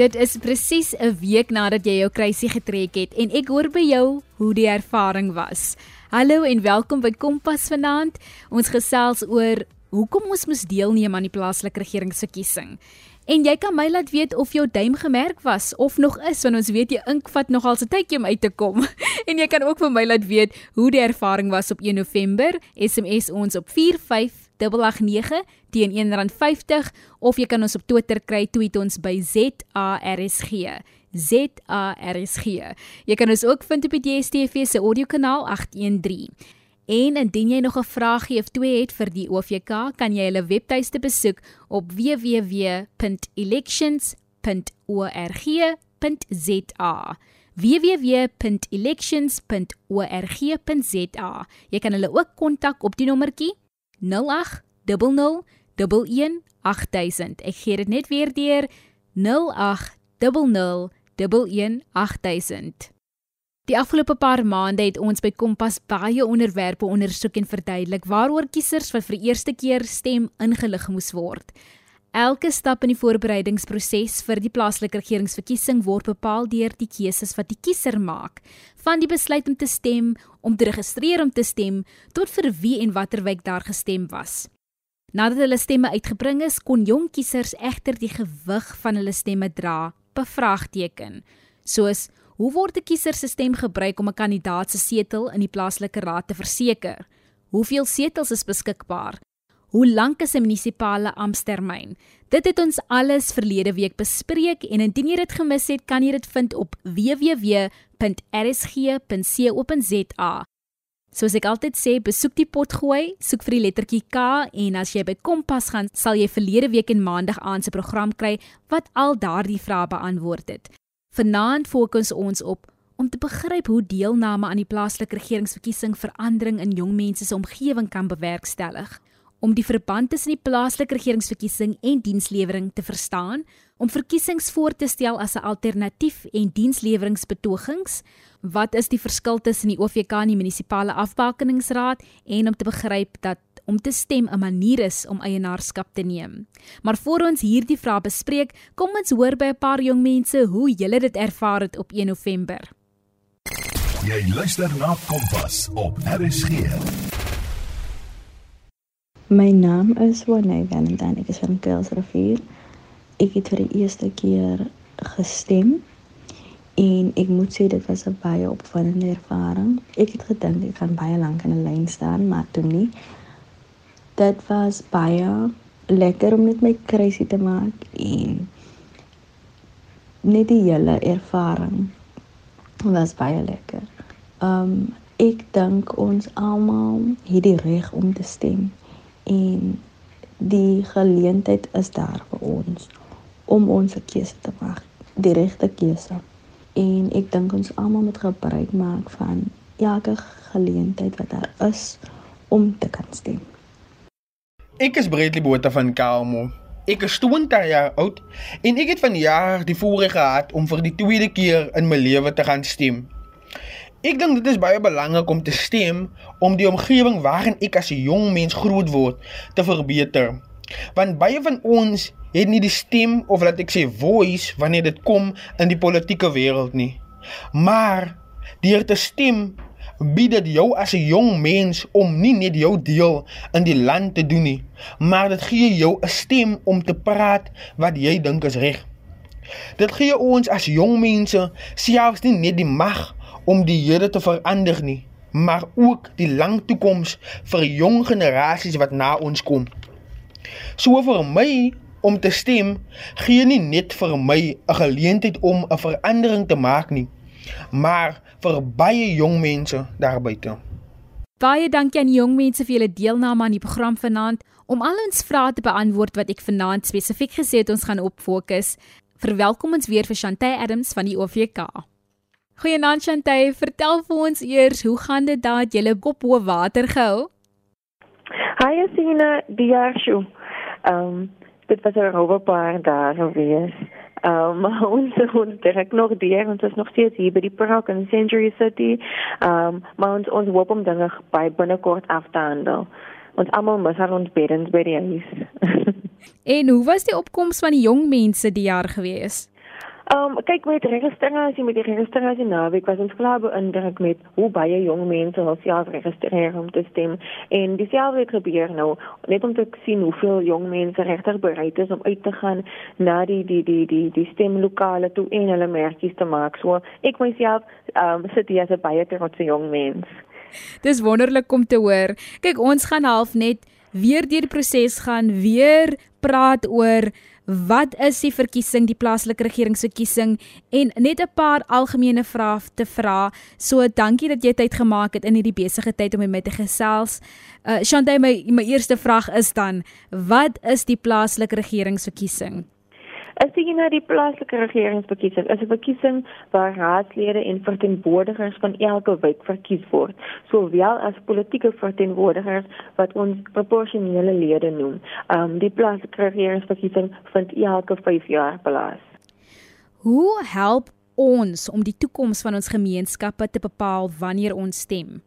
Dit is presies 'n week nadat jy jou kruisie getrek het en ek hoor by jou hoe die ervaring was. Hallo en welkom by Kompas vanaand. Ons gesels oor hoekom ons moet deelneem aan die plaaslike regeringsverkiesing. En jy kan my laat weet of jou duim gemerk was of nog is want ons weet jy ink vat nogal se tydjie om uit te kom. en jy kan ook vir my laat weet hoe die ervaring was op 1 November. SMS ons op 45889 teen R1.50 of jy kan ons op Twitter kry tweet ons by ZARSG. ZARSG. Jy kan ons ook vind op die DSTV se audiokanaal 813. En indien jy nog 'n vraagie of twee het vir die OVK, kan jy hulle webtuiste besoek op www.elections.org.za www.elections.org.za Jy kan hulle ook kontak op die nommertjie 0800 118000. Ek gee dit net weer deur 0800 118000. Die afgelope paar maande het ons by Kompas baie onderwerpe ondersoek en verduidelik waaroor kiesers wat vir eerste keer stem ingelig moes word. Elke stap in die voorbereidingsproses vir die plaaslike regeringsverkiesing word bepaal deur die keuses wat die kiezer maak, van die besluit om te stem, om te registreer om te stem, tot vir wie en watter wijk daar gestem was. Nadat hulle stemme uitgebring is, kon jong kiesers egter die gewig van hulle stemme dra, bevraagteken, soos Hoe word 'n kiezer se stem gebruik om 'n kandidaat se setel in die plaaslike raad te verseker? Hoeveel setels is beskikbaar? Hoe lank is 'n munisipale amptetermyn? Dit het ons alles verlede week bespreek en indien jy dit gemis het, kan jy dit vind op www.rsg.co.za. Soos ek altyd sê, besoek die potgooi, soek vir die lettertjie K en as jy by Kompas gaan, sal jy verlede week en maandag aan se program kry wat al daardie vrae beantwoord het. Vanaand fokus ons op om te begryp hoe deelname aan die plaaslike regeringsverkiesing verandering in jong mense se omgewing kan bewerkstellig, om die verband tussen die plaaslike regeringsverkiesing en dienslewering te verstaan, om verkiesings voor te stel as 'n alternatief en diensleweringsbetogings, wat is die verskil tussen die OVK en die munisipale afbakeningsraad en om te begryp dat om te stem 'n manier is om eienaarskap te neem. Maar voor ons hierdie vraag bespreek, kom ons hoor by 'n paar jong mense hoe hulle dit ervaar het op 1 November. Jy luister na Kompas op RSG. My naam is Wanay Valentine, ek is van Kuilsrivier. Ek het vir die eerste keer gestem en ek moet sê dit was 'n baie opvallende ervaring. Ek het gedink ek gaan baie lank in 'n lyn staan, maar toe nie dit was baie lekker om net my kruisie te maak en net die hele ervaring was baie lekker. Um ek dink ons almal het die reg om te stem en die geleentheid is daar vir ons om ons keuse te maak, die regte keuse. En ek dink ons almal moet gebruik maak van elke geleentheid wat daar is om te kan stem. Ek is Bradley Botha van Kalmo. Ek is 20 jaar oud en ek het vanjaar die voorreg gehad om vir die tweede keer in my lewe te gaan stem. Ek dink dit is baie belangrik om te stem om die omgewing waarin ek as 'n jong mens groot word te verbeter. Want baie van ons het nie die stem of laat ek sê voice wanneer dit kom in die politieke wêreld nie. Maar deur te stem bied dit jou as 'n jong mens om nie net jou deel in die land te doen nie, maar dit gee jou 'n stem om te praat wat jy dink is reg. Dit gee ons as jong mense selfs nie net die mag om die Here te verander nie, maar ook die lang toekoms vir jong generasies wat na ons kom. So vir my om te stem gee nie net vir my 'n geleentheid om 'n verandering te maak nie, maar vir baie jong mense daar buite. Baie dankie aan die jong mense vir julle deelname aan die program vanaand. Om al ons vrae te beantwoord wat ek vanaand spesifiek gesê het ons gaan op fokus. Verwelkom ons weer vir Chantay Adams van die OVK. Goeienaand Chantay, vertel vir ons eers hoe gaan dit daar dat jy kop bo water gehou? Hi Asina, die jaar sjoe. Ehm um, dit was 'n rowe paar dae gewees. Um, ons ons direk nog daar ons is nog steeds hier by die park in Century City. Um, maar ons ons hoop om dinge by binnekort af te handel. Ons almal moet haar ons beddens by die huis. en hoe was die opkoms van die jong mense die jaar gewees? Um kyk met registrasie met die registrasie naweek was ons klaar beïndruk met hoe baie jong mense hulself registreer om te stem en dieselfde gebeur nou net om te sien hoeveel jong mense regtig bereid is om uit te gaan na die die die die die stemlokale toe en hulle merkies te maak. So ek myself um sit hier as 'n baie trotse jong mens. Dis wonderlik om te hoor. Kyk, ons gaan half net weer deur die proses gaan, weer praat oor wat is die verkiesing, die plaaslike regeringsverkiesing en net 'n paar algemene vrae te vra. So dankie dat jy tyd gemaak het in hierdie besige tyd om met my te gesels. Uh Shantay, my my eerste vraag is dan, wat is die plaaslike regeringsverkiesing? As jy na die plaaslike regeringsverkiesing, is 'n verkiesing waar raadslede en verteenwoordigers van elke wijk verkies word, sowel as politieke verteenwoordigers wat ons proporsionele lede noem. Um die plaaslike regeringsverkiesing vind elke 5 jaar plaas. Hoe help ons om die toekoms van ons gemeenskappe te bepaal wanneer ons stem?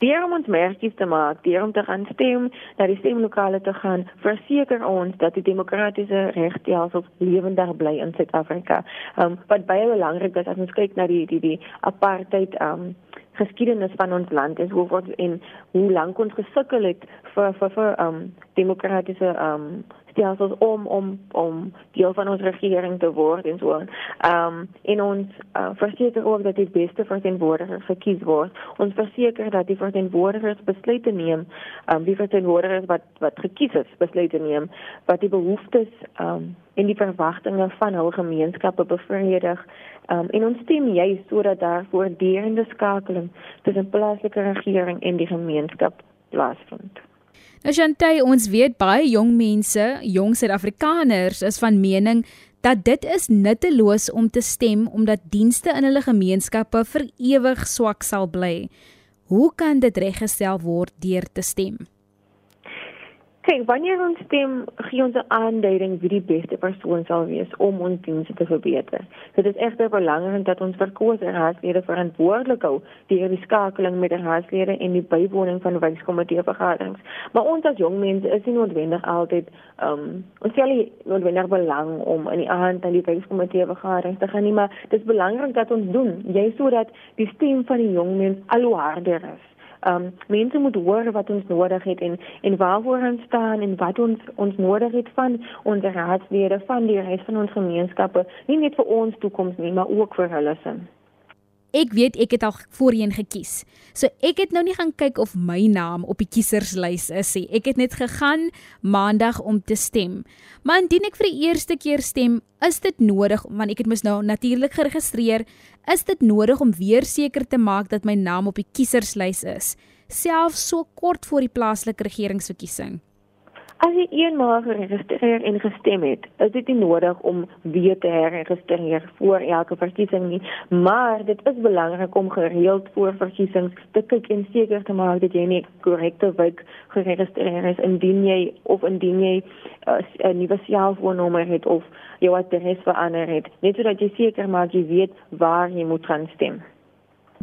Deur om ons merkies te maak, deur om te gaan stem, na die stemlokale te gaan, verseker ons dat die demokratiese regstelsel lewendig bly in Suid-Afrika. Um wat baie belangrik is as ons kyk na die die die apartheid um geskiedenis van ons land is hoe word en hoe lank ons gesukkel het vir vir vir um demokratiese um stelsels om om om deel van ons regering te word en so. Ehm um, en ons uh, verseker ook dat die beste verteenwoordigers gekies word. Ons verseker dat die verteenwoordigers besluite neem, ehm um, die verteenwoordigers wat wat gekies is, besluite neem wat die behoeftes ehm um, en die verwagtinge van hul gemeenskappe bevredig. Ehm um, en ons stem juist sodat daar voortdurende skakeling tussen plaaslike regering en die gemeenskap plaasvind. Nou Chantay, ons weet baie jong mense, jong Suid-Afrikaners is van mening dat dit is nutteloos om te stem omdat dienste in hulle gemeenskappe vir ewig swak sal bly. Hoe kan dit reggestel word deur te stem? Kyk, wanneer ons stem, gee ons 'n aanduiding wie die beste persoon sal wees om ons dienste te verbeter. Dit is egter belangrik dat ons verkose raadslede verantwoordelik hou deur die skakeling met die raadslede en die bywoning van wijkkomitee vergaderings. Maar ons as jong mense is nie noodwendig altyd ehm um, ons stel nie noodwendig belang om in die aand aan die wijkkomitee vergaderings te gaan nie, maar dit is belangrik dat ons doen, jy sodat die stem van die jong mens al hoe harder is um mense moet hoor wat ons nodig het en en waarvoor ons staan en wat ons ons nodig het van ons raadslede van die res van ons gemeenskappe nie net vir ons toekoms nie maar ook vir hulle se Ek weet ek het al voorheen gekies. So ek het nou nie gaan kyk of my naam op die kieserslys is nie. Ek het net gegaan maandag om te stem. Maar indien ek vir die eerste keer stem, is dit nodig want ek het mos nou natuurlik geregistreer, is dit nodig om weer seker te maak dat my naam op die kieserslys is, selfs so kort voor die plaaslike regeringsverkiesing. As jy eenmaal geregistreer en gestem het, is dit nie nodig om weer te herregistreer voor elke verkiesing nie, maar dit is belangrik om gereeld voor verkiesings te kyk en seker te maak dat jy nie korrekte wijk geregistreer is indien jy of indien jy uh, 'n nuwe selfoonnommer het of jou adres verander het, net sodat jy seker maak jy weet waar jy moet gaan stem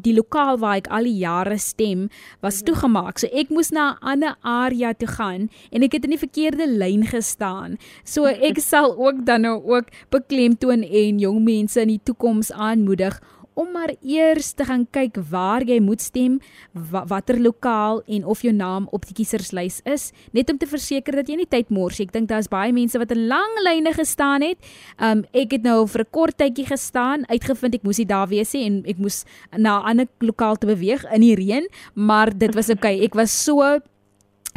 die lokaal waar ek al die jare stem was toegemaak. So ek moes na 'n ander area toe gaan en ek het in die verkeerde lyn gestaan. So ek sal ook dan nou ook beklemtoon en jong mense in die toekoms aanmoedig om maar eers te gaan kyk waar jy moet stem, watter lokaal en of jou naam op die kieserslys is, net om te verseker dat jy nie tyd mors nie. Ek dink daar's baie mense wat in lang lyne gestaan het. Um ek het nou vir 'n kort tydjie gestaan, uitgevind ek moes nie daar wees nie en ek moes na 'n ander lokaal te beweeg in die reën, maar dit was oukei. Okay. Ek was so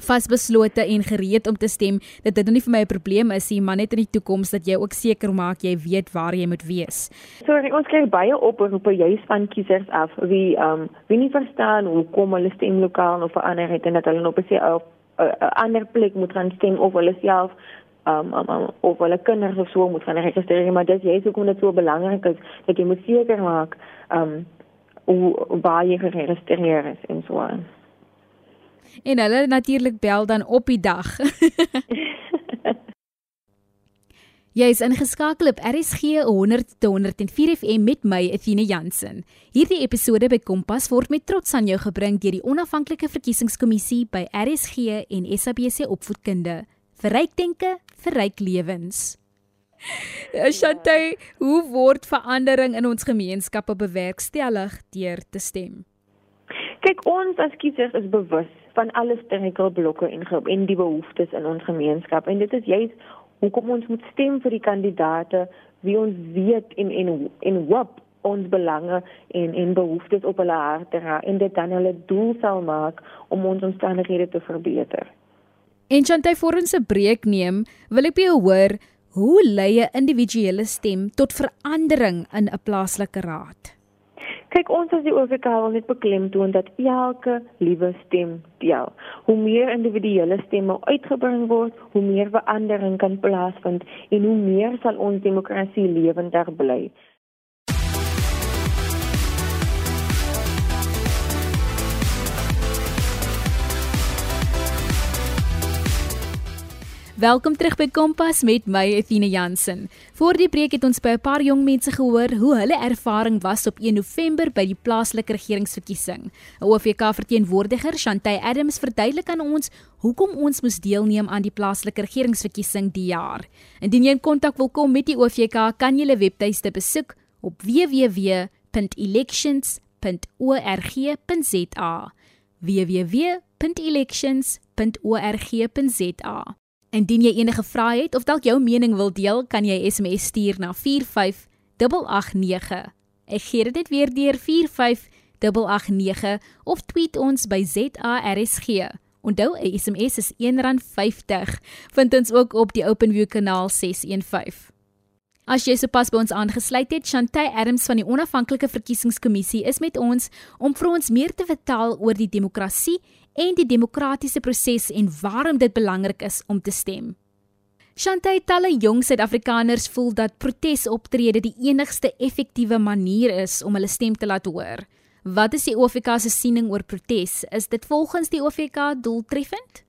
vasbeslote en gereed om te stem dat dit nou nie vir my 'n probleem is nie, maar net in die toekoms dat jy ook seker maak jy weet waar jy moet wees. Sorry, ons kry baie oproepe juis van kiesers af wie ehm um, wie nie verstaan hoe kom hulle stemlokaal of verander het en dat hulle op 'n ander plek moet gaan stem of hulle self um, um, um of hulle kinders of so moet gaan registreer, maar dit is hoekom dit so belangrik is dat jy moet seker maak ehm um, hoe jy geregistreer is en so aan en hulle natuurlik bel dan op die dag. Jy is ingeskakel op RSG 100 tot 104 FM met my Athena Jansen. Hierdie episode by Kompas word met trots aan jou gebring deur die onafhanklike verkiesingskommissie by RSG en SABC Opvoedkunde. Verryk denke, verryk lewens. Shantay, hoe word verandering in ons gemeenskappe bewerkstellig deur te stem? Kyk, ons as kiesers is bewus van alle struikelblokke en en die behoeftes in ons gemeenskap en dit is juist hoekom ons moet stem vir die kandidaate wie ons weet en en en hoop ons belange en en behoeftes op hulle hart dra en dit dan hulle doel sal maak om ons omstandighede te verbeter. En Chantay voor ons 'n breek neem, wil ek by jou hoor hoe lei 'n individuele stem tot verandering in 'n plaaslike raad? Kyk, ons as die OVK wil net beklemtoon dat elke liewe stem tel. Hoe meer individuele stemme uitgebring word, hoe meer verandering kan plaasvind en hoe meer sal ons demokrasie lewendig bly. Welkom terug by Kompas met my Athena Jansen. Voor die preek het ons by 'n paar jong mense gehoor hoe hulle ervaring was op 1 November by die plaaslike regeringsverkiesing. 'n OFK verteenwoordiger, Shantay Adams, verduidelik aan ons hoekom ons moes deelneem aan die plaaslike regeringsverkiesing die jaar. Indien jy in kontak wil kom met die OFK, kan jy hulle webtuiste besoek op www.elections.org.za. www.elections.org.za Indien jy enige vrae het of dalk jou mening wil deel, kan jy SMS stuur na 45889. Ek gee dit weer deur 45889 of tweet ons by ZARSG. Onthou, 'n SMS is R1.50. Vind ons ook op die OpenView kanaal 615. As jy sopas by ons aangesluit het, Chantay Adams van die Onafhanklike Verkiesingskommissie is met ons om vir ons meer te vertel oor die demokrasie en die demokratiese proses en waarom dit belangrik is om te stem. Shantay talle jong Suid-Afrikaners voel dat protesoptrede die enigste effektiewe manier is om hulle stem te laat hoor. Wat is die OFK se siening oor protes? Is dit volgens die OFK doeltreffend?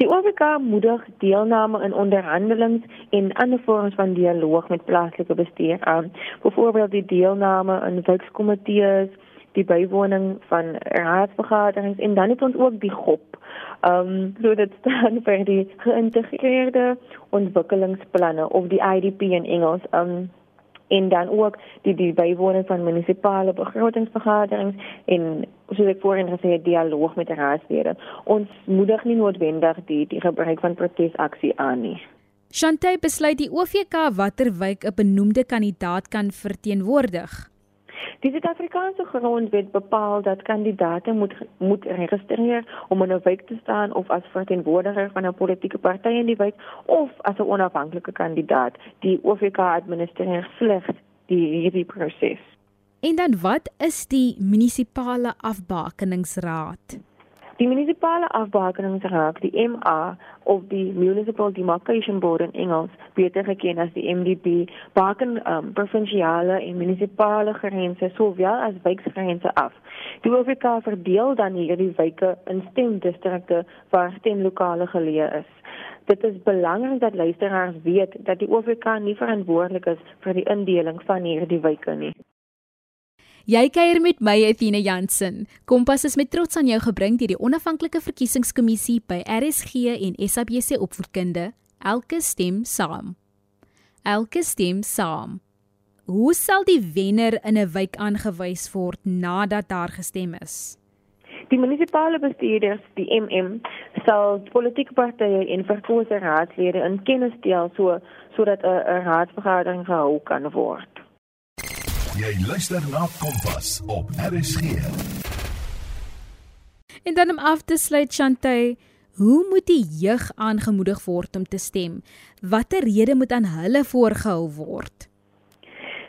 Die OFK moedig deelname in onderhandelings en ander vorms van dialoog met plaaslike bestuur aan. Byvoorbeeld die deelname in werkskomitees, die bywoning van raadsvergaderings en dan het ons ook die GOP. Ehm um, so dit staan vir die geïntegreerde ontwikkelingsplanne of die IDP in Engels. Ehm um, en dan ook die die bywoning van munisipale begrotingsvergaderings en soos ek voorheen gesê het dialoog met raadslede. Ons moedig nie noodwendig die die gebruik van protesaksie aan nie. Chantay besluit die OVK watter wijk 'n benoemde kandidaat kan verteenwoordig. Die Suid-Afrikaanse grondwet bepaal dat kandidaate moet moet registreer om in 'n wijk te staan of as verteenwoordiger van 'n politieke party in die wijk of as 'n onafhanklike kandidaat. Die OVK administreer slegs die hierdie proses. En dan wat is die munisipale afbakeningsraad? Die munisipale afbakeningsraad, die MA of die Municipal Demarcation Board in Engels, beter geken as die MDB, baken um, provinsiale en munisipale grense sowel as wijkgrense af. Die OVK verdeel dan hierdie wijke in stemdistrikte waar stemlokale geleë is. Dit is belangrik dat luisteraars weet dat die OVK nie verantwoordelik is vir die indeling van hierdie wijke nie. Jy kuier met my Athena Jansen. Kompas is met trots aan jou gebring deur die Onafhanklike Verkiesingskommissie by RSG en SABC Opvoedkunde. Elke stem saam. Elke stem saam. Hoe sal die wenner in 'n wijk aangewys word nadat daar gestem is? Die munisipale bestuurders, die MM, sal politieke partye en verkose raadslede in kennis stel so sodat 'n raadsvergadering gehou kan word. Jy luister na Kompas op RSG. En dan om af te sluit Chantay, hoe moet die jeug aangemoedig word om te stem? Watter rede moet aan hulle voorgehou word?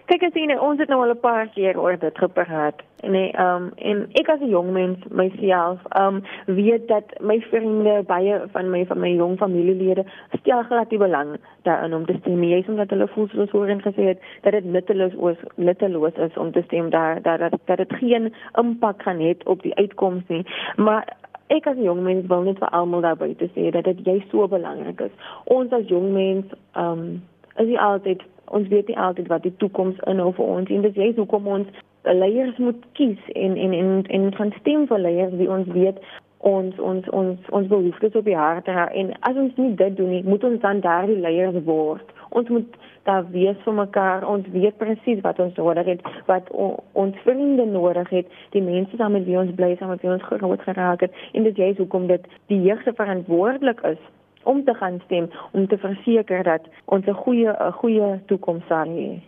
Kyk as jy ons het nou al 'n paar keer oor dit gepraat. Nee, ehm um, en ek as 'n jong mens myself, ehm um, weet dat my vriende baie van my van my jong familielede stel glad nie belang daarin om te stem. Jy sê dat hulle voel soos hoor en gesê het dat dit nutteloos is, nutteloos is om te stem daar dat dat dat dit geen impak gaan hê op die uitkomste nie. Maar ek as jong mens wil net vir almal daar buite sê dat dit jy so belangrik is. Ons as jong mens, ehm um, is nie altyd ons weet nie altyd wat die toekoms inhou vir ons en dis juist hoekom ons leiers moet kies en en en en van stem vir leiers wie ons weet ons ons ons ons behoeftes op die hart en as ons nie dit doen nie moet ons dan daardie leiers word Ons moet daar wees vir mekaar. Ons weet presies wat ons nodig het, wat ons vriende nodig het, die mense saam met wie ons bly, saam met wie ons groot geraak het. En dit is hoekom dit die jeug se verantwoordelik is om te gaan stem om te verseker dat ons 'n goeie 'n goeie toekoms sal hê.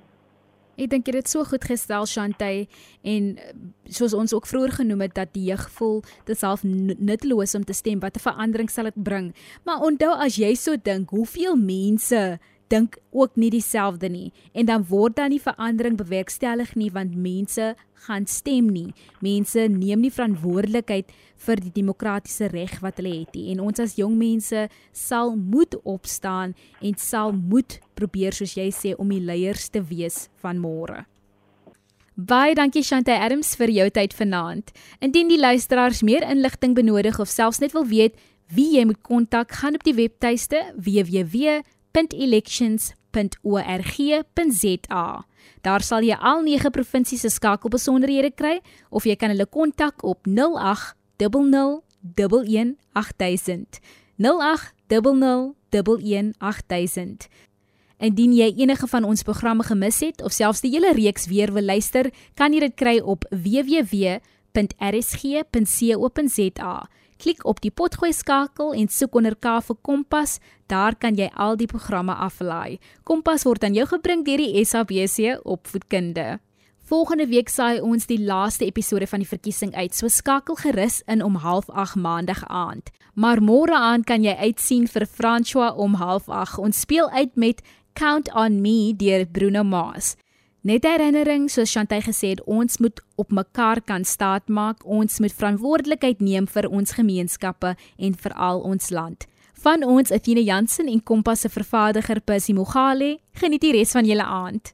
Ek dink jy het dit so goed gestel Shantay en eh, soos ons ook vroeër genoem het dat die jeug voel dit self nutteloos om te stem wat 'n verandering sal dit bring. Maar onthou as jy so dink, hoeveel mense dink ook nie dieselfde nie en dan word dan nie verandering bewerkstellig nie want mense gaan stem nie. Mense neem nie verantwoordelikheid vir die demokratiese reg wat hulle het nie. En ons as jong mense sal moet opstaan en sal moet probeer soos jy sê om die leiers te wees van môre. Baie dankie Shante Adams vir jou tyd vanaand. Indien die luisteraars meer inligting benodig of selfs net wil weet wie jy moet kontak, gaan op die webtuiste www www.elections.org.za. Daar sal jy al 9 provinsies se skakelbesonderhede kry of jy kan hulle kontak op 0800 118000. 0800 Indien jy enige van ons programme gemis het of selfs die hele reeks weer wil luister, kan jy dit kry op www.rsg.co.za. Klik op die potgooi skakel en soek onder K vir Kompas. Daar kan jy al die programme aflaai. Kompas word aan jou gebring deur die SABC Opvoedkunde. Volgende week saai ons die laaste episode van die verkiesing uit. So skakel gerus in om 08:30 maandag aand. Maar môre aand kan jy uitsien vir François om 08:30. Ons speel uit met Count on Me deur Bruno Mars. Net herinnering, soos Chantay gesê het, ons moet op mekaar kan staatmaak. Ons moet verantwoordelikheid neem vir ons gemeenskappe en veral ons land. Van ons Athena Jansen en Kompas se vervaardiger Percy Mogale, geniet die res van julle aand.